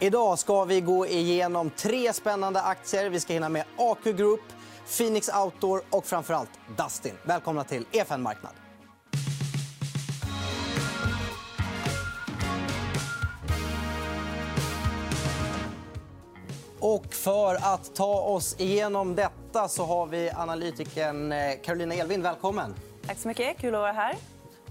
Idag ska vi gå igenom tre spännande aktier. Vi ska hinna med AQ Group, Phoenix Outdoor och framförallt Dustin. Välkomna till EFN Marknad. Och för att ta oss igenom detta så har vi analytikern eh, Carolina Elvind. Välkommen. Tack så mycket. Kul att vara här.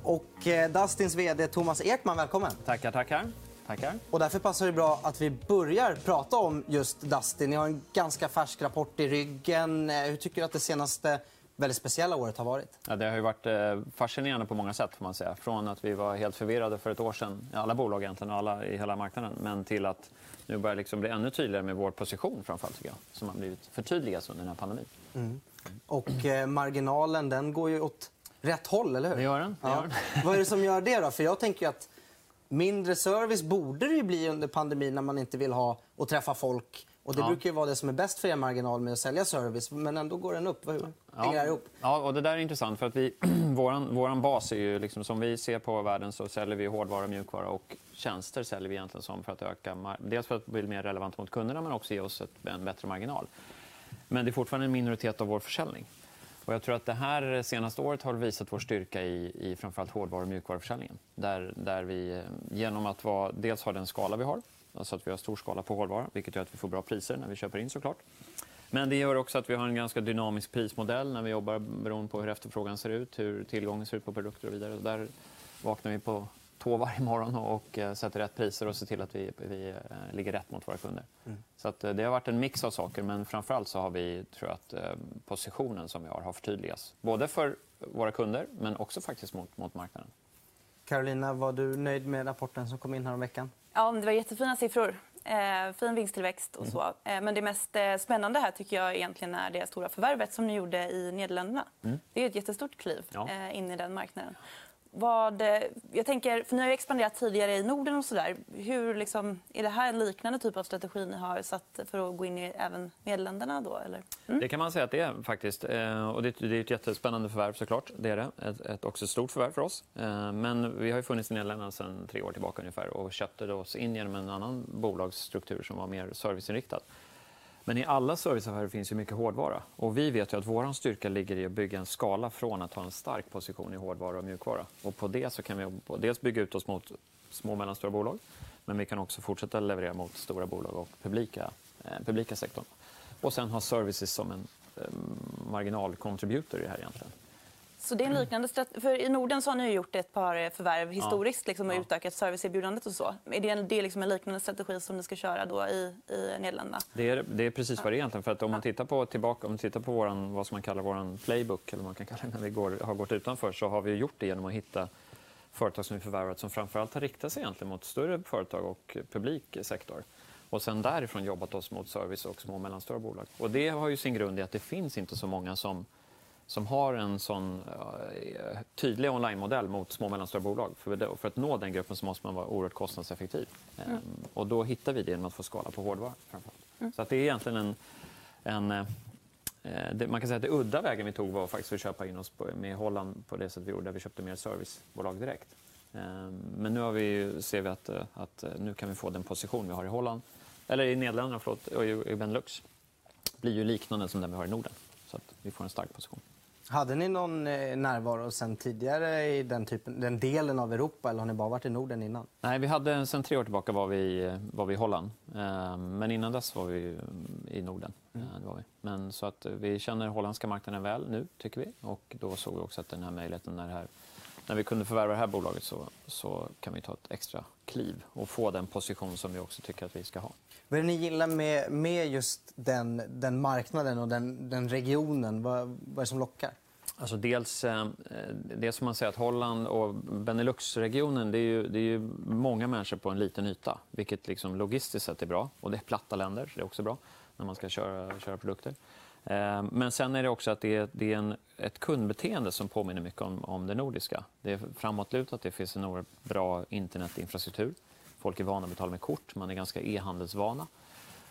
Och eh, Dustins vd Thomas Ekman. Välkommen. Tackar, tackar. Tackar. Och därför passar det bra att vi börjar prata om just Dustin. Ni har en ganska färsk rapport i ryggen. Eh, hur tycker du att det senaste väldigt speciella året har varit? Ja, det har ju varit eh, fascinerande på många sätt. Får man säga. Från att vi var helt förvirrade för ett år sedan, alla bolag egentligen, alla i hela marknaden, men till att nu börjar liksom bli ännu tydligare med vår position framförallt, tycker jag, som har blivit förtydligas under den här pandemin. Mm. Och eh, marginalen den går ju åt rätt håll, eller hur? Det gör den. Det gör den. Ja. Vad är det som gör det? då? För jag tänker att mindre service borde det ju bli under pandemin när man inte vill ha och träffa folk. Och det Ja. brukar ju vara det som är bäst för er marginal med att sälja service. Men ändå går den upp. Hur hänger det ihop? Ja, och det där är intressant. för att vi, våran, våran bas är ju... Liksom, som vi ser på världen så säljer vi hårdvara, mjukvara och tjänster säljer vi egentligen som för att öka... Dels för att bli mer relevant mot kunderna men också ge oss ett, en bättre marginal. Men det är fortfarande en minoritet av vår försäljning. Och jag tror att det här senaste året har visat vår styrka i, i framförallt hårdvaru och mjukvaruförsäljningen. Där, där vi eh, genom att vara, dels ha den skala vi har, alltså att vi har stor skala på hårdvara, vilket gör att vi får bra priser när vi köper in såklart. Men det gör också att vi har en ganska dynamisk prismodell när vi jobbar beroende på hur efterfrågan ser ut, hur tillgången ser ut på produkter och vidare. Och där vaknar vi på tå varje morgon och eh, sätter rätt priser och ser till att vi, vi eh, ligger rätt mot våra kunder. Så att, eh, det har varit en mix av saker, men framförallt så har vi tror att positionen som vi har har förtydligats. Både för våra kunder, men också faktiskt mot, mot marknaden. Carolina, var du nöjd med rapporten som kom in här om veckan? Ja, det var jättefina siffror. Eh, fin vinsttillväxt och så. Mm. Eh, men det mest eh, spännande här tycker jag egentligen är det stora förvärvet som ni gjorde i Nederländerna. Det är ett jättestort kliv Mm. Ja. in i den marknaden. Vad, eh, jag tänker, för ni har ju expanderat tidigare i Norden. och så där. Hur, liksom, Är det här en liknande typ av strategi ni har satt för att gå in i även Nederländerna? Då, eller? Mm. Det kan man säga att det är. faktiskt. Eh, och det, är ett jättespännande förvärv. såklart. Det är det. Ett, ett också stort förvärv för oss. Eh, men vi har ju funnits i Nederländerna sedan tre år tillbaka ungefär och köpte oss in genom en annan bolagsstruktur som var mer serviceinriktad. Men i alla serviceaffärer finns ju mycket hårdvara. Och vi vet ju att vår styrka ligger i att bygga en skala från att ha en stark position i hårdvara och mjukvara. Och på det så kan vi dels bygga ut oss mot små och mellanstora bolag men vi kan också fortsätta leverera mot stora bolag och publika, eh, publika sektorn. Och sen ha services som en eh, marginalkontributor i det här egentligen. Så det är en liknande strat- för I Norden så har ni gjort ett par eh, förvärv historiskt liksom, och utökat serviceerbjudandet. och så. Är det, en, det är liksom en liknande strategi som ni ska köra då i, i Nederländerna? Det är, det är precis vad det är egentligen. För att om man tittar på, tillbaka, om man tittar på våran, vad som man kallar vår playbook, eller man kan kalla det när vi går, har gått utanför, så har vi gjort det genom att hitta företag som vi förvärvat som framförallt har riktat sig egentligen mot större företag och publik sektor. Och sen därifrån jobbat oss mot service och små och mellanstora bolag. Och det har ju sin grund i att det finns inte så många som, som har en sån eh, tydlig online-modell mot små och mellanstora bolag. För, det, för att nå den gruppen så måste man vara oerhört kostnadseffektiv. Ehm, och då hittar vi det genom att få skala på hårdvara. Framförallt. Så att det är egentligen en, en Eh, det, man kan säga att det udda vägen vi tog var faktiskt att köpa in oss på, med Holland på det sätt vi gjorde, där vi köpte mer servicebolag direkt. Eh, Men nu har vi, ser vi att, att nu kan vi få den position vi har i Holland, eller i Nederländerna förlåt, och i, i Benelux. blir ju liknande som den vi har i Norden. Så att vi får en stark position. Hade ni någon eh, närvaro sen tidigare i den, typen, den delen av Europa eller har ni bara varit i Norden innan? Nej, vi hade, sen tre år tillbaka var vi, var vi i Holland. Eh, Men innan dess var vi eh, i Norden. Eh, Det var vi. Men, så att eh, vi känner holländska marknaden väl nu, tycker vi. Och då såg vi också att den här möjligheten när, här, när vi kunde förvärva det här bolaget så, så kan vi ta ett extra kliv och få den position som vi också tycker att vi ska ha. Vad är det ni gillar med, med just den, den marknaden och den, den regionen? Vad, vad är det som lockar? Alltså dels, eh, det som man säger att Holland och Beneluxregionen det är, ju, det är ju många människor på en liten yta. Vilket liksom logistiskt sett är bra. Och Det är platta länder, det är också bra när man ska köra, köra produkter. Ehm, men sen är det också att det är, det är en, ett kundbeteende som påminner mycket om, om det nordiska. Det är framåtlutat, det finns en oerhört bra internetinfrastruktur. Folk är vana att betala med kort, man är ganska e-handelsvana.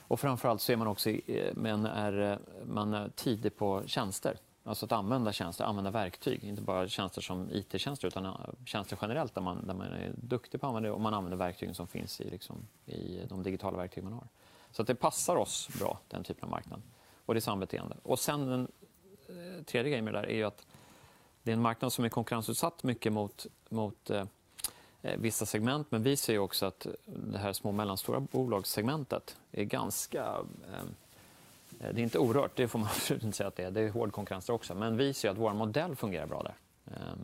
Och framförallt så är man också man är, man är tidig på tjänster. Alltså att använda tjänster, använda verktyg. Inte bara tjänster som IT-tjänster utan eh, tjänster generellt där man, där man är duktig på att använda det och man använder verktygen som finns i, liksom, i de digitala verktyg man har. Så att det passar oss bra, den typen av marknad. Och det är sambeteende. Och sen den eh, tredje grejen med det där är ju att det är en marknad som är konkurrensutsatt mycket mot, mot eh, eh vissa segment. Men vi ser också att det här små och mellanstora bolagssegmentet är ganska... Ehm, eh, det är inte orört, det får man absolut inte säga att det är. Det är hård konkurrens där också. Men vi ser att vår modell fungerar bra där eh,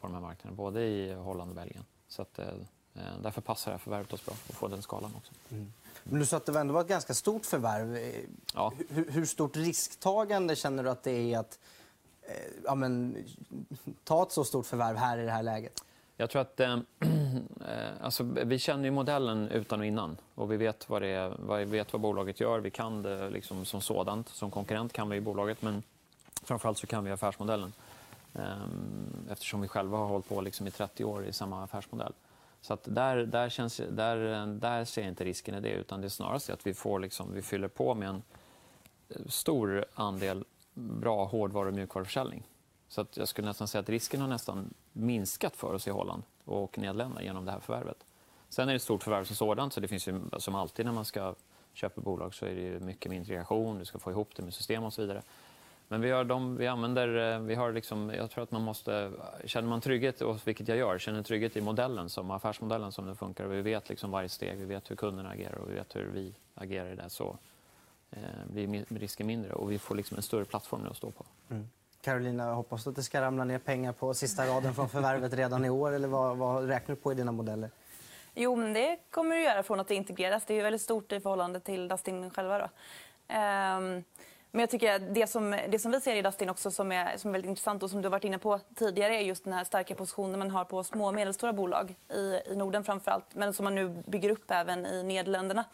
på de här marknaderna, både i Holland och Belgien. Så att, eh, eh därför passar det här förvärvet oss bra att få den skalan också. Mm. Men du sa att det ändå var ett ganska stort förvärv. Ja. Hur, hur, stort risktagande känner du att det är att eh, ja, men, ta ett så stort förvärv här i det här läget? Jag tror att... Eh, eh, alltså, vi känner ju modellen utan och innan. Och vi vet vad, det är, vi vet vad bolaget gör. Vi kan det liksom som sådant. Som konkurrent kan vi i bolaget, men framförallt så kan vi affärsmodellen. Eh, eftersom vi själva har hållit på liksom i 30 år i samma affärsmodell. Så att där, där, känns, där, där ser jag inte risken i det. utan Det är snarare att vi, får liksom, vi fyller på med en eh, stor andel bra hårdvaru och mjukvaruförsäljning. Så att jag skulle nästan säga att risken har nästan minskat för oss i Holland och Nederländerna genom det här förvärvet. Sen är det ett stort förvärv som sådant, så det finns ju, som alltid när man ska köpa bolag så är det mycket med integration, du ska få ihop det med system och så vidare. Men vi, har de, vi använder, vi har liksom, jag tror att man måste, känner man trygghet, och vilket jag gör, känner trygghet i modellen, som affärsmodellen som den funkar, vi vet liksom varje steg, vi vet hur kunderna agerar och vi vet hur vi agerar i det, så eh, blir risken mindre och vi får liksom en större plattform att stå på. Mm. Carolina, hoppas du att det ska ramla ner pengar på sista raden från förvärvet redan i år? Eller vad, vad räknar du på i dina modeller? Jo, men det kommer det göra från att det integreras. Det är väldigt stort i förhållande till Dustin själva. Då. Um, men jag tycker det som, det som vi ser i Dustin också som är, som är väldigt intressant och som du har varit inne på tidigare är just den här starka positionen man har på små och medelstora bolag i, i Norden framför men som man nu bygger upp även i Nederländerna.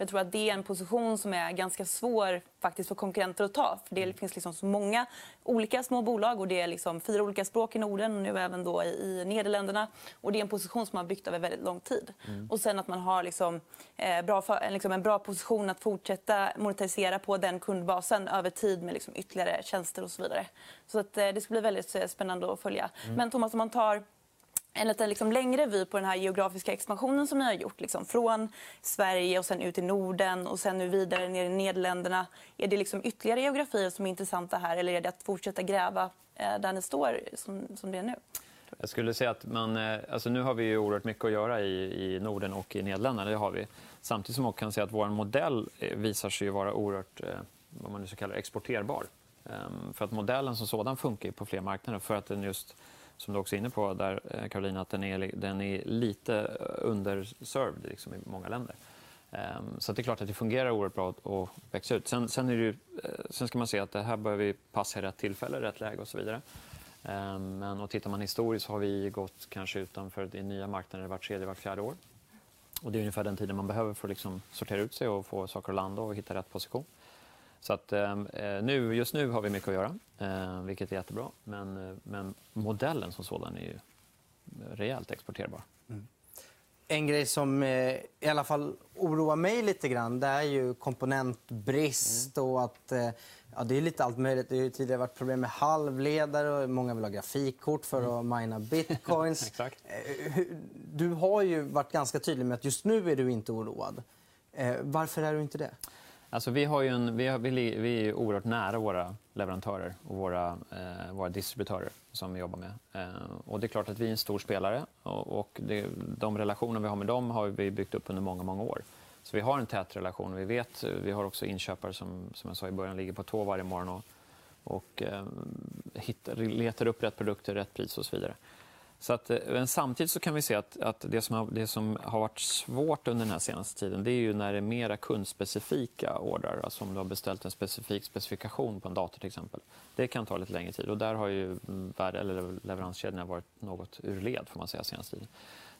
Jag tror att det är en position som är ganska svår faktiskt för konkurrenter att ta. För det finns liksom så många olika små bolag och det är liksom fyra olika språk i Norden och nu även då i, Nederländerna. Och det är en position som man har byggt över väldigt lång tid. Mm. Och sen att man har liksom, eh, bra, liksom en bra position att fortsätta monetisera på den kundbasen över tid med liksom ytterligare tjänster och så vidare. Så att, eh, det ska bli väldigt eh, spännande att följa. Mm. Men Thomas, om man tar en lite liksom längre vy på den här geografiska expansionen som ni har gjort. Liksom från Sverige och sen ut i Norden och sen nu vidare ner i Nederländerna. Är det liksom ytterligare geografier som är intressanta här eller är det att fortsätta gräva eh, där ni står som, som det är nu? Jag skulle säga att man, eh, alltså nu har vi ju oerhört mycket att göra i, i Norden och i Nederländerna. Det har vi. Samtidigt som man kan säga att vår modell eh, visar sig vara oerhört vad man nu så kallar exporterbar. Ehm, för att modellen som sådan funkar på fler marknader för att den just som du också är inne på där, eh, att den är, den är lite eh, underserved liksom, i många länder. Ehm, så det är klart att det fungerar oerhört bra att växa ut. Sen, sen, är det ju, eh, sen ska man se att det här behöver vi passa i rätt tillfälle, rätt läge och så vidare. Ehm, men och tittar man historiskt så har vi gått kanske utanför i nya marknader vart tredje, vart fjärde år. Och det är ungefär den tiden man behöver för att liksom sortera ut sig och få saker att landa och hitta rätt position. Så att, ehm, eh, nu, just nu har vi mycket att göra, eh, vilket är jättebra. Men, eh, men modellen som sådan är ju rejält exporterbar. Mm. En grej som eh, i alla fall oroar mig lite grann det är ju komponentbrist mm. och att eh, ja, det är lite allt möjligt. Det har tidigare varit problem med halvledare och många vill ha grafikkort för mm. att mina bitcoins. eh, du har ju varit ganska tydlig med att just nu är du inte oroad. Eh, varför är du inte det? Alltså vi, har en, vi, har, vi, är oerhört nära våra leverantörer och våra, eh, våra distributörer som vi jobbar med. Eh, och det är klart att vi är en stor spelare och, och det, de relationer vi har med dem har vi byggt upp under många, många år. Så vi har en tät relation. Vi, vet, vi har också inköpare som, som jag sa i början ligger på tå varje morgon och, och eh, hittar, letar upp rätt produkter, rätt pris och så vidare. Så att, eh, men samtidigt så kan vi se att, att det, som har, det som har varit svårt under den här senaste tiden det är ju när det är mera kundspecifika ordrar. Alltså om du har beställt en specifik specifikation på en dator till exempel. Det kan ta lite längre tid och där har ju värde, eller leveranskedjorna varit något ur led får man säga senaste tiden.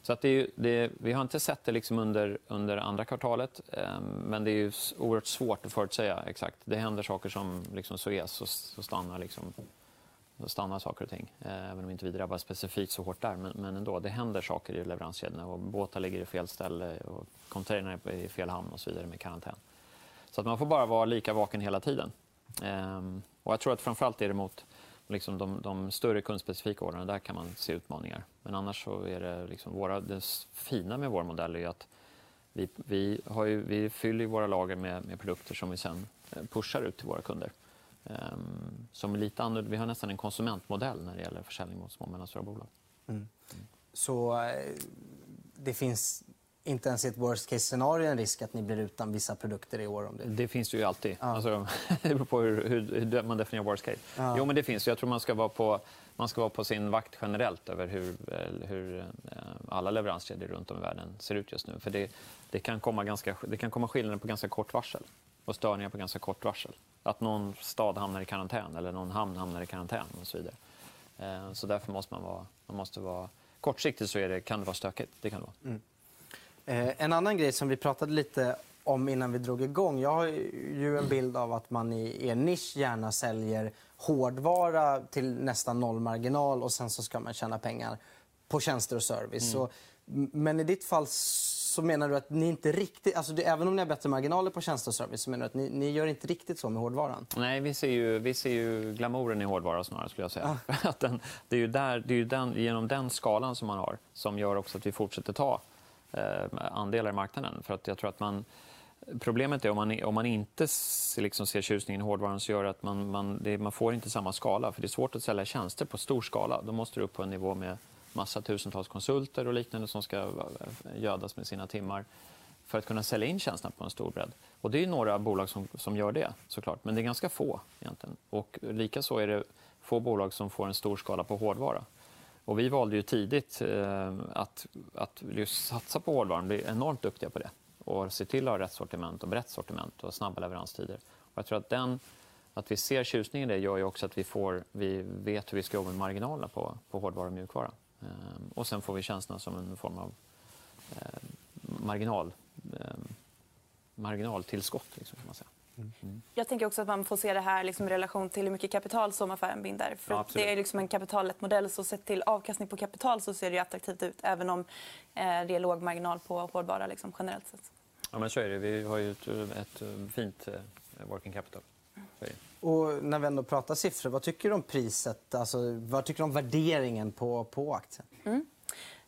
Så att det är, det, vi har inte sett det liksom under, under andra kvartalet, eh, men det är ju oerhört svårt att förutsäga exakt. Det händer saker som liksom Suez så, så stannar liksom stannar saker och ting. Eh, även om inte vi drabbas specifikt så hårt där. Men, men ändå, det händer saker i leveranskedjorna. Och båtar ligger i fel ställe och containrar är i fel hamn och så vidare med karantän. Så att man får bara vara lika vaken hela tiden. Ehm, och jag tror att framförallt är det mot, Liksom de, de större kundspecifika orderna. där kan man se utmaningar. Men annars så är det liksom våra, det fina med vår modell är att vi, vi, har ju, vi fyller våra lager med, med produkter som vi sen eh, pushar ut till våra kunder. Um, som är lite annorlunda. Vi har nästan en konsumentmodell när det gäller försäljning mot små och mellanstora bolag. Mm. Så eh, det finns inte ens i ett worst case-scenario en risk att ni blir utan vissa produkter i år? Om det... det finns det ju alltid. Ja. Alltså, det beror på hur, hur, man definierar worst case. Ja. Jo, men det finns. Jag tror man ska vara på, man ska vara på sin vakt generellt över hur, hur eh, alla leveranskedjor runt om i världen ser ut just nu. För det, det, kan, komma ganska, det kan komma skillnader på ganska kort varsel och störningar på ganska kort varsel. Att någon stad hamnar i karantän eller någon hamn hamnar i karantän och så vidare. Eh, så därför måste man vara... Man måste vara kortsiktigt så är det, kan det vara stökigt. Det kan det vara. Mm. Eh, en annan grej som vi pratade lite om innan vi drog igång. Jag har ju en bild av att man i er nisch gärna säljer hårdvara till nästan noll marginal och sen så ska man tjäna pengar på tjänster och service. Mm. Så, men i ditt fall så menar du att ni inte riktigt, alltså det, även om ni har bättre marginaler på tjänster och service, så menar du att ni, ni gör inte riktigt så med hårdvaran? Nej, vi ser ju, vi ser ju glamouren i hårdvara snarare skulle jag säga. Ah. att den, det är ju, där, det är ju den, genom den skalan som man har som gör också att vi fortsätter ta eh, andelar i marknaden. För att jag tror att man, Problemet är om man, om man inte liksom ser tjusningen i hårdvaran så gör att man, man, det, man får inte samma skala. För Det är svårt att sälja tjänster på stor skala. Då måste du upp på en nivå med massa tusentals konsulter och liknande som ska eh, gödas med sina timmar för att kunna sälja in tjänsterna på en stor bredd. Och det är några bolag som, som gör det, såklart. men det är ganska få. egentligen. Och Likaså är det få bolag som får en stor skala på hårdvara. Och vi valde ju tidigt eh, att, att just satsa på hårdvaran, bli enormt duktiga på det och se till att ha rätt sortiment och brett sortiment och snabba leveranstider. Och jag tror att, den, att vi ser tjusningen i det gör ju också att vi, får, vi vet hur vi ska jobba med marginalerna på, på hårdvara och mjukvara. Ehm, och sen får vi tjänsterna som en form av eh, marginal, eh, marginaltillskott. Liksom, kan man säga. Mm. Jag tänker också att man får se det här liksom i relation till hur mycket kapital som affären binder. För ja, det är liksom en kapitallätt modell, så sett till avkastning på kapital så ser det attraktivt ut även om eh, det är låg marginal på hårdvara liksom, generellt sett. Ja, men så är det. Vi har ju ett, ett fint eh, working capital. Och när vi ändå pratar siffror, vad tycker du om priset? Alltså, vad tycker du om värderingen på, på aktien? Mm.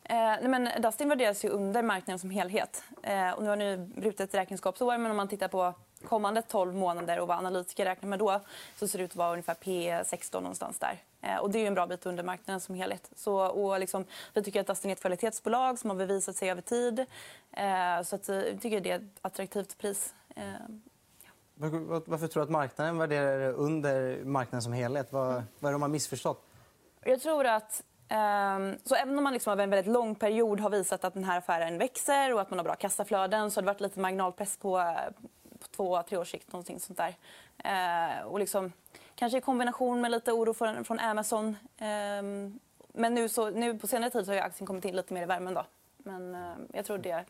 Eh, nej men Dustin värderas ju under marknaden som helhet. Eh, och nu har ni brutit räkenskapsår, men om man tittar på kommande 12 månader och vad analytiker räknar med då så ser det ut att vara ungefär P16 någonstans där. Eh, och det är en bra bit under marknaden som helhet. Så, och liksom, vi tycker att Dustin är ett kvalitetsbolag som har bevisat sig över tid. Eh, så att, eh, vi tycker det är ett attraktivt pris. Eh, varför tror du att marknaden värderar det under marknaden som helhet? Vad, vad är det de har missförstått? Jag tror att ehm, så även om man liksom över en väldigt lång period har visat att den här affären växer och att man har bra kassaflöden så har det varit lite marginalpress på, på två, tre års sikt. Någonting sånt där. Eh, och liksom, kanske i kombination med lite oro från, från Amazon. Ehm, men nu, så, nu på senare tid så har aktien kommit in lite mer i värmen. Då. Men eh, jag tror det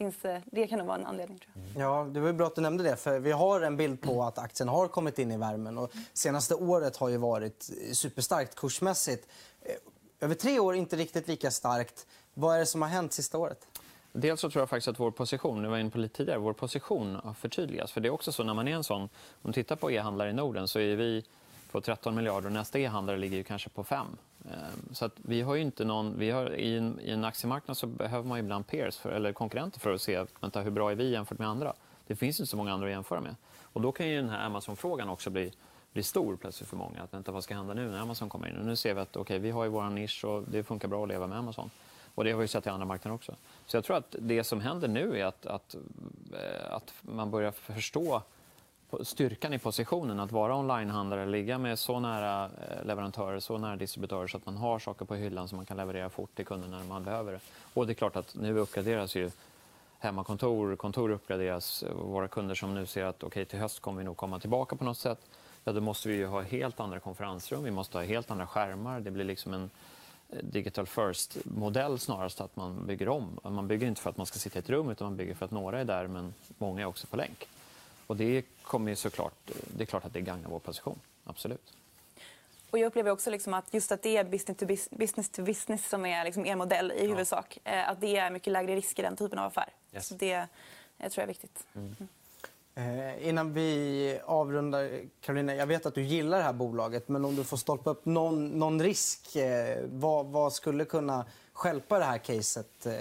finns, eh, det kan nog vara en anledning. Tror jag. Ja, det var bra att du nämnde det. För vi har en bild på att aktien har kommit in i värmen. Och senaste året har ju varit superstarkt kursmässigt. Eh, över tre år inte riktigt lika starkt. Vad är det som har hänt sista året? Dels så tror jag faktiskt att vår position, nu var inne på lite tidigare, vår position har förtydligats. För det är också så när man är en sån, om du tittar på e-handlare i Norden så är vi på 13 miljarder och nästa e-handlare ligger ju kanske på 5. Ehm, så att vi har inte någon, vi har, i, en, I en aktiemarknad så behöver man ibland peers för, eller konkurrenter för att se vänta, hur bra är vi jämfört med andra. Det finns inte så många andra att jämföra med. Och då kan ju den här Amazon-frågan också bli, bli stor plötsligt för många. Att, vänta, vad ska hända nu när Amazon kommer in? Och nu ser vi att okay, vi har ju vår nisch och det funkar bra att leva med Amazon. Och Det har vi sett i andra marknader också. Så jag tror att det som händer nu är att, att, eh, att man börjar förstå styrkan i positionen att vara onlinehandlare, ligga med så nära eh, leverantörer, så nära distributörer så att man har saker på hyllan som man kan leverera fort till kunderna när man behöver det. Och det är klart att nu uppgraderas ju hemmakontor, kontor uppgraderas. Våra kunder som nu ser att okay, till höst kommer vi nog komma tillbaka på något sätt. Ja, då måste vi ha helt andra konferensrum, vi måste ha helt andra skärmar. Det blir liksom en eh, digital first-modell snarast att man bygger om. Man bygger inte för att man ska sitta i ett rum utan man bygger för att några är där men många är också på länk. Och det, kommer såklart, det är klart att det gagnar vår position. Absolut. Och jag upplever också liksom att just att det är business to business, to business som är liksom er modell i huvudsak. Ja. Eh, att det är mycket lägre risk i den typen av affär. Yes. Så det jag tror jag är viktigt. Mm. Eh, innan vi avrundar, Carolina, jag vet att du gillar det här bolaget men om du får stolpa upp någon, någon risk, eh, vad, vad, skulle kunna skälpa det här caset? Eh.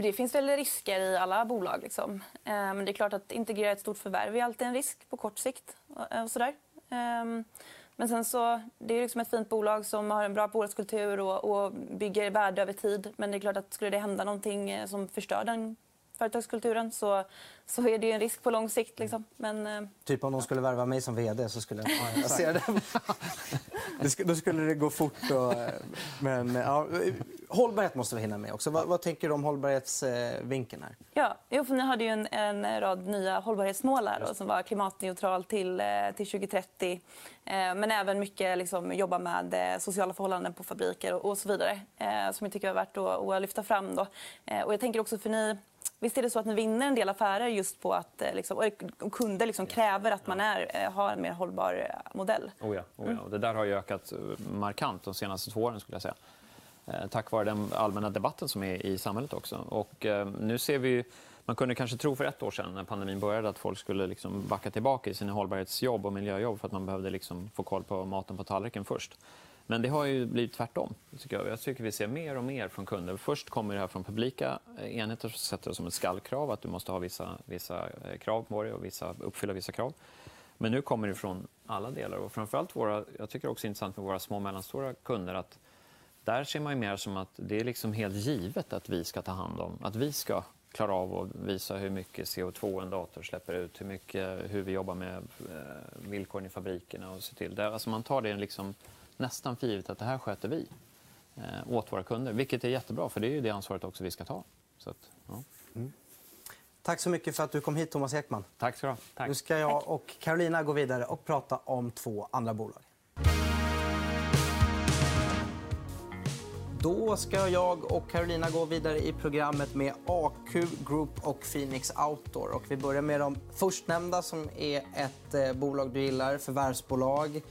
Det finns väl risker i alla bolag. Liksom. Eh, men det är klart att integrera ett stort förvärv är alltid en risk på kort sikt. Eh, och sådär. Ehm, men sen så, det är liksom ett fint bolag som har en bra bolagskultur och, och bygger värde över tid. Men det är klart att skulle det hända någonting eh, som förstör den företagskulturen så, så är det en risk på lång sikt. Liksom. Men, eh, typ om de skulle värva mig som vd så skulle jag se det. Då skulle det gå fort. Och, men, ja, hållbarhet måste vi hinna med också. Vad, vad tänker du om hållbarhetsvinkeln här? Ja, jo, för ni hade ju en, en rad nya hållbarhetsmål här då, som var klimatneutral till, eh, till 2030. Eh, men även mycket liksom, jobba med sociala förhållanden på fabriker och, och så vidare. Som jag tycker är värt att, att lyfta fram. Då. Och jag tänker också för ni Visst är det så att ni vinner en del affärer just på att eh, liksom, och kunder liksom kräver att man är, eh, har en mer hållbar eh, modell? Oh ja, oh ja. Det där har ökat markant de senaste två åren. Skulle jag säga. Tack vare den allmänna debatten som är i samhället. också. Och, nu ser vi man kunde kanske tro för ett år sedan när pandemin började att folk skulle liksom backa tillbaka i sina hållbarhetsjobb och miljöjobb för att man behövde liksom få koll på maten på tallriken först. Men det har ju blivit tvärtom. Tycker jag. jag tycker vi ser mer och mer från kunder. Först kommer det här från publika eh, enheter som sätter det som ett skallkrav att du måste ha vissa, vissa eh, krav på dig och vissa, uppfylla vissa krav. Men nu kommer det från alla delar. Och framförallt våra, jag tycker också intressant med våra små och mellanstora kunder att där ser man mer som att det är liksom helt givet att vi ska ta hand om, att vi ska klara av att visa hur mycket CO2 en dator släpper ut, hur, mycket, hur vi jobbar med eh, villkoren i fabrikerna och så till. Där, alltså man tar det liksom nästan för givet att det här sköter vi eh, åt våra kunder. Vilket är jättebra, för det är ju det ansvaret också vi ska ta. Så att, ja. mm. Tack så mycket för att du kom hit, Thomas Ekman. Tack ska du ha. Tack. Nu ska jag och Carolina gå vidare och prata om två andra bolag. Då ska jag och Carolina gå vidare i programmet med AQ Group och Phoenix Outdoor. Och vi börjar med de förstnämnda som är ett eh, bolag du gillar, förvärvsbolag.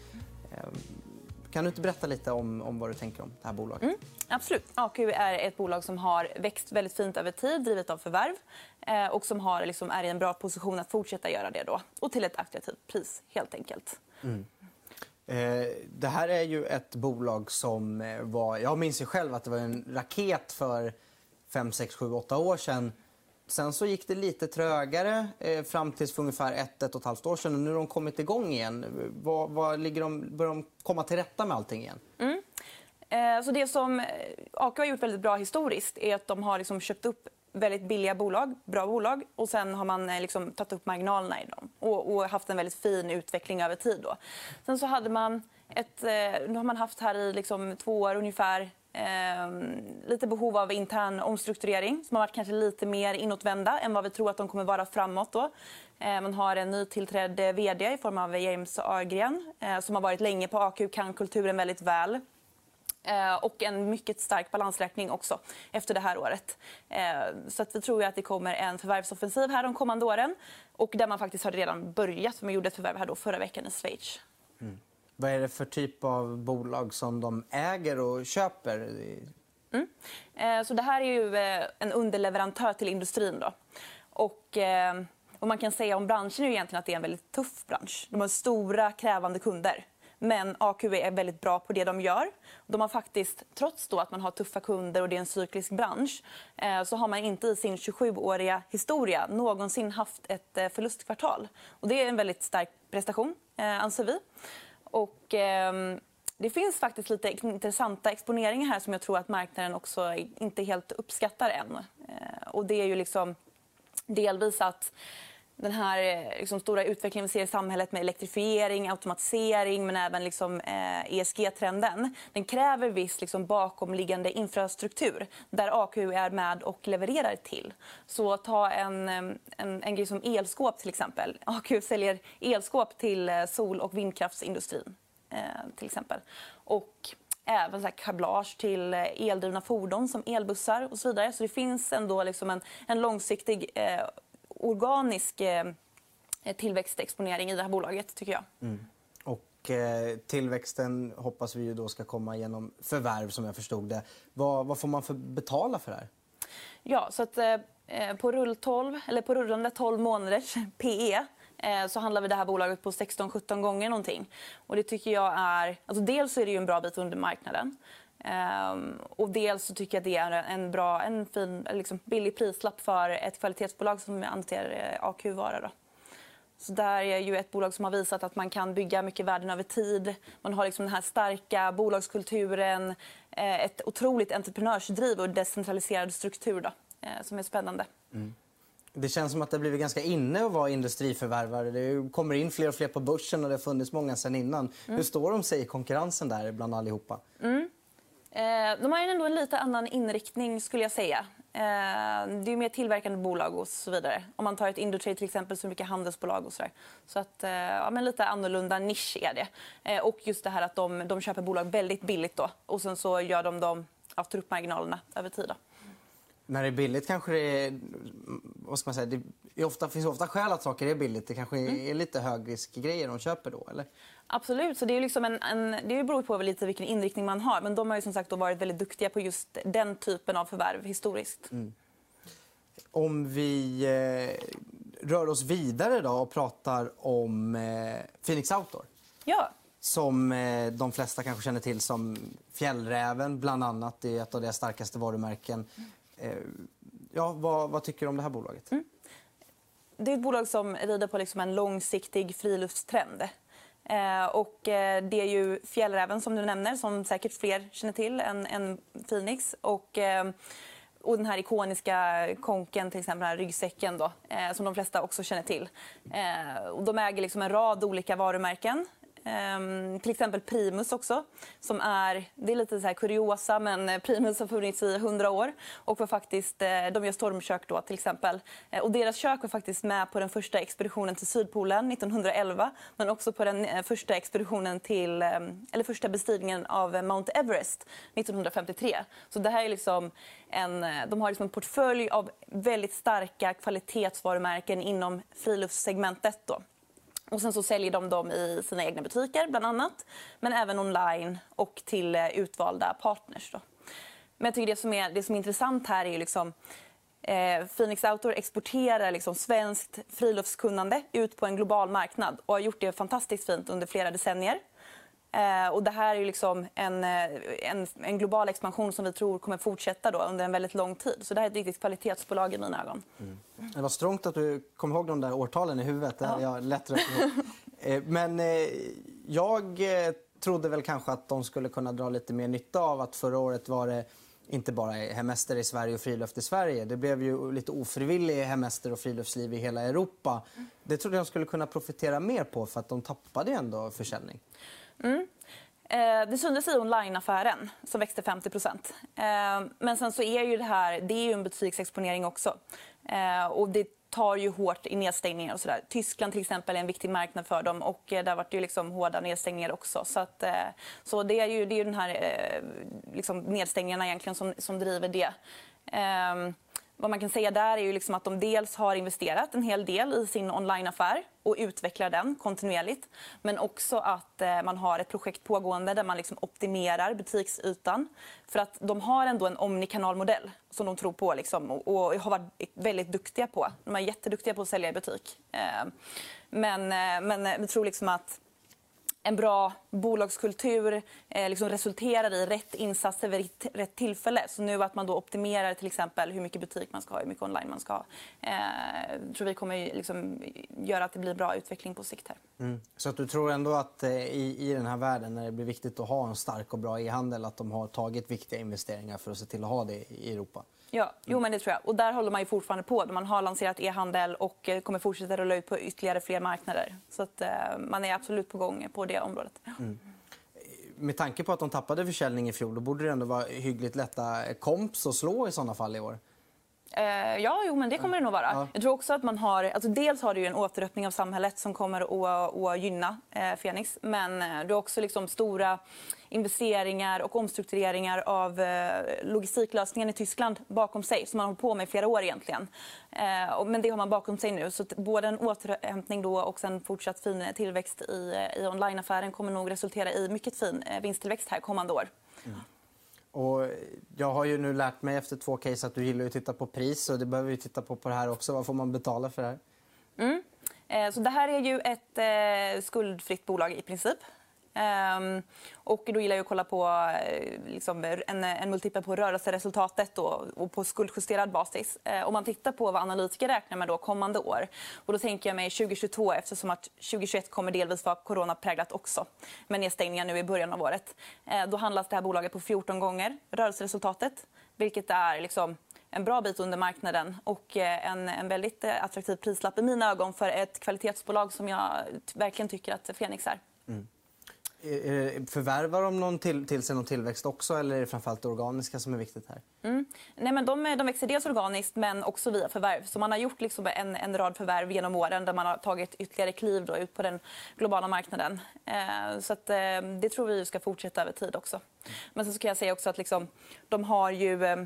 Kan du inte berätta lite om, om vad du tänker om det här bolaget? Mm, absolut. AQ är ett bolag som har växt väldigt fint över tid, drivet av förvärv eh, och som har, liksom, är i en bra position att fortsätta göra det då. Och till ett attraktivt pris, helt enkelt. Mm. Eh, det här är ju ett bolag som eh, var... Jag minns ju själv att det var en raket för 5, 6, 7, 8 år sedan Sen så gick det lite trögare eh, fram till för ungefär ett, ett och ett halvt år sedan. Och nu har de kommit igång igen. Var, var ligger de, börjar de komma till rätta med allting igen? Mm. Eh, så det som eh, AK AQ har gjort väldigt bra historiskt är att de har liksom köpt upp väldigt billiga bolag, bra bolag och sen har man eh, liksom tagit upp marginalerna i dem och, och, haft en väldigt fin utveckling över tid. Då. Sen så hade man ett, eh, nu har man haft här i liksom två år ungefär Eh, lite behov av intern omstrukturering som har varit kanske lite mer inåtvända än vad vi tror att de kommer vara framåt. Då. Eh, man har en nytillträdd eh, vd i form av James Agren eh, som har varit länge på AQ, kan kulturen väldigt väl. Eh, och en mycket stark balansräkning också efter det här året. Eh, så att vi tror att det kommer en förvärvsoffensiv här de kommande åren och där man faktiskt har redan börjat. Man gjorde ett förvärv här då förra veckan i Schweiz. Mm. Vad är det för typ av bolag som de äger och köper? Mm. Eh, så det här är ju eh, en underleverantör till industrin. Då. Och, eh, och man kan säga om branschen är egentligen att det är en väldigt tuff bransch. De har stora, krävande kunder. Men AQ är väldigt bra på det de gör. De har faktiskt, trots då att man har tuffa kunder och det är en cyklisk bransch så har man inte i sin 27-åriga historia någonsin haft ett förlustkvartal. Och det är en väldigt stark prestation, anser vi. Och, eh, det finns faktiskt lite intressanta exponeringar här som jag tror att marknaden också inte helt uppskattar än. Eh, och det är ju liksom delvis att den här eh, liksom, stora utvecklingen vi ser i samhället med elektrifiering, automatisering men även liksom, eh, ESG-trenden. Den kräver viss liksom, bakomliggande infrastruktur där AQ är med och levererar till. Så ta en, eh, en, en grej som elskåp till exempel. AQ säljer elskåp till eh, sol och vindkraftsindustrin eh, till exempel. Och även så här kablage till eldrivna fordon som elbussar och så vidare. Så det finns ändå liksom en, en långsiktig eh, organisk eh, tillväxtexponering i det här bolaget, tycker jag. Mm. Och eh, tillväxten hoppas vi ju då ska komma genom förvärv, som jag förstod det. Vad, vad får man för betala för det här? Ja, så att, eh, Eh, på rull 12, eller på rullande 12 månaders PE eh, så handlar vi det här bolaget på 16-17 gånger någonting. Och det tycker jag är... Alltså dels är det ju en bra bit under marknaden. Um, och dels så tycker jag att det är en bra, en fin, liksom billig prislapp för ett kvalitetsbolag som hanterar AQ-vara. Så där är ju ett bolag som har visat att man kan bygga mycket värden över tid. Man har liksom den här starka bolagskulturen, eh, ett otroligt entreprenörsdriv och decentraliserad struktur då, eh, som är spännande. Mm. Det känns som att det har blivit ganska inne att vara industriförvärvare. Det kommer in fler och fler på börsen och det har funnits många sedan innan. Mm. Hur står de sig i konkurrensen där bland allihopa? Mm. Eh, de har ju ändå en lite annan inriktning skulle jag säga. Eh, det är mer tillverkande bolag och så vidare. Om man tar ett Indutrade till exempel så är det mycket handelsbolag och så där. Så att, eh, ja, men lite annorlunda nisch är det. Och just det här att de, de köper bolag väldigt billigt då och sen så gör de dem, ja, tar upp marginalerna över tid. Då. När det är billigt kanske det är, vad ska man säga, det ofta, finns ofta skäl att saker är billigt. Det kanske mm. är lite högriskgrejer de köper då, eller? Absolut. Så det, är liksom en, en, det beror på lite vilken inriktning man har. Men de har ju som sagt varit väldigt duktiga på just den typen av förvärv historiskt. Mm. Om vi eh, rör oss vidare då och pratar om eh, Phoenix Outdoor. Ja. Som eh, de flesta kanske känner till som Fjällräven, bland annat. Det är ett av deras starkaste varumärken. Mm. Eh, ja, vad, vad, tycker du om det här bolaget? Mm. Det är ett bolag som rider på liksom en långsiktig friluftstrend. Eh, och eh, det är ju fjällräven som du nämner, som säkert fler känner till än, än Phoenix. Och, eh, och den här ikoniska konken, till exempel den här ryggsäcken då, eh, som de flesta också känner till. Eh, och de äger liksom en rad olika varumärken. Um, till exempel Primus också. Som är, det är lite så här kuriosa, men eh, Primus har funnits i 100 år. Och var faktiskt, eh, de gör stormkök då, till exempel. Eh, och deras kök var faktiskt med på den första expeditionen till Sydpolen 1911. Men också på den första expeditionen till, eller första bestigningen av Mount Everest 1953. Så det här är liksom en, de har liksom en portfölj av väldigt starka kvalitetsvarumärken inom friluftssegmentet. Då. Och sen så säljer de dem i sina egna butiker, bland annat. Men även online och till eh, utvalda partners. Då. Men jag tycker det som är, det som är intressant här är ju liksom eh, Phoenix Outdoor exporterar liksom svenskt friluftskunnande ut på en global marknad och har gjort det fantastiskt fint under flera decennier. Eh, och det här är liksom en, eh, en, en, global expansion som vi tror kommer fortsätta då under en väldigt lång tid. Så det här är ett riktigt kvalitetsbolag i mina ögon. Mm. Det var strångt att du kom ihåg de där årtalen i huvudet. Ja. Jag lätt eh, Men jag trodde väl kanske att de skulle kunna dra lite mer nytta av att förra året var det inte bara hemester i Sverige och friluft i Sverige. Det blev ju lite ofrivillig hemester och friluftsliv i hela Europa. Mm. Det trodde jag de skulle kunna profitera mer på för att de tappade ändå försäljning. Mm. Eh, det syntes i onlineaffären som växte 50 eh, Men sen så är ju det här det är ju en butiksexponering också. Eh, och det tar ju hårt i nedstängningar och sådär. Tyskland till exempel är en viktig marknad för dem och där var det ju liksom hårda nedstängningar också. Så, att, så det är ju, det är ju den här liksom nedstängningarna egentligen som, som driver det. Ehm, vad man kan säga där är ju liksom att de dels har investerat en hel del i sin onlineaffär och utvecklar den kontinuerligt. Men också att eh, man har ett projekt pågående där man liksom optimerar butiksytan. För att de har ändå en omnikanalmodell som de tror på liksom, och, har varit väldigt duktiga på. De är jätteduktiga på att sälja i butik. Eh, men, eh, men jag tror liksom att en bra bolagskultur eh, liksom resulterar i rätt insatser vid rätt tillfälle. Så nu att man då optimerar till exempel hur mycket butik man ska ha, hur mycket online man ska ha. Eh, tror vi kommer liksom göra att det blir bra utveckling på sikt här. Mm. Så att du tror ändå att eh, i, i den här världen när det blir viktigt att ha en stark och bra e-handel att de har tagit viktiga investeringar för att se till att ha det i Europa? Ja, jo, men det tror jag. Och där håller man ju fortfarande på. Man har lanserat e-handel och eh, kommer fortsätta rulla ut på ytterligare fler marknader. Så att, eh, man är absolut på gång på det området. Mm. Med tanke på att de tappade försäljning i fjol, då borde det ändå vara hyggligt lätta komps att slå i såna fall i år. Eh, ja, jo, men det kommer det nog vara. Ja. Jag tror också att man har... Alltså dels har du en återöppning av samhället som kommer att, att gynna eh, Fenix. Men eh, du har också liksom stora investeringar och omstruktureringar av eh, logistiklösningen i Tyskland bakom sig som man har hållit på med i flera år egentligen. Eh, men det har man bakom sig nu. Så både en återhämtning då och en fortsatt fin tillväxt i, i onlineaffären kommer nog resultera i mycket fin eh, vinsttillväxt här kommande år. Mm. Och jag har ju nu lärt mig efter två case att du gillar att titta på pris och det behöver vi titta på på det här också. Vad får man betala för det här? Mm. Eh, så det här är ju ett eh, skuldfritt bolag i princip. Um, och då gillar jag att kolla på eh, liksom, en, en multipel på rörelseresultatet då, och på skuldjusterad basis. Uh, om man tittar på vad analytiker räknar med då kommande år. Och då tänker jag mig 2022 eftersom att 2021 kommer delvis vara coronapräglat också med nedstängningar nu i början av året. Uh, då handlas det här bolaget på 14 gånger rörelseresultatet vilket är liksom, en bra bit under marknaden och en, en väldigt attraktiv prislapp i mina ögon för ett kvalitetsbolag som jag verkligen tycker att Fenix är. Mm. Eh, eh, förvärvar de någon till, till sig någon tillväxt också eller är det framförallt det organiska som är viktigt här? Mm. Nej, men de, eh, de växer dels organiskt men också via förvärv. Så man har gjort liksom en, en rad förvärv genom åren där man har tagit ytterligare kliv då, ut på den globala marknaden. Eh, så att, eh, det tror vi ska fortsätta över tid också. Men sen så kan jag säga också att liksom, de har ju eh,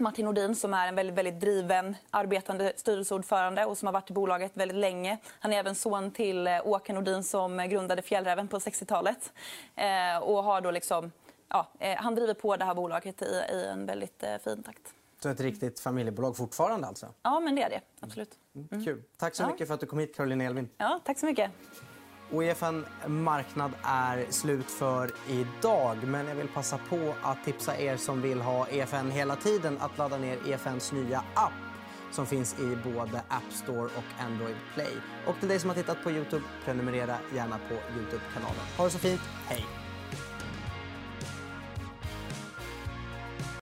Martin Nordin som är en väldigt, väldigt driven arbetande styrelseordförande och som har varit i bolaget väldigt länge. Han är även son till eh, Åke Nordin som grundade Fjällräven på 60-talet. Eh, och har då liksom, ja, eh, han driver på det här bolaget i, i en väldigt eh, fin takt. Så ett riktigt familjebolag fortfarande alltså? Ja, men det är det. Absolut. Mm. Kul. Tack så mycket för att du kom hit, Caroline Elvin. Ja, tack så mycket. Och EFN Marknad är slut för idag. Men jag vill passa på att tipsa er som vill ha EFN hela tiden att ladda ner EFNs nya app som finns i både App Store och Android Play. Och till dig som har tittat på Youtube, prenumerera gärna på Youtube-kanalen. Ha det så fint. Hej!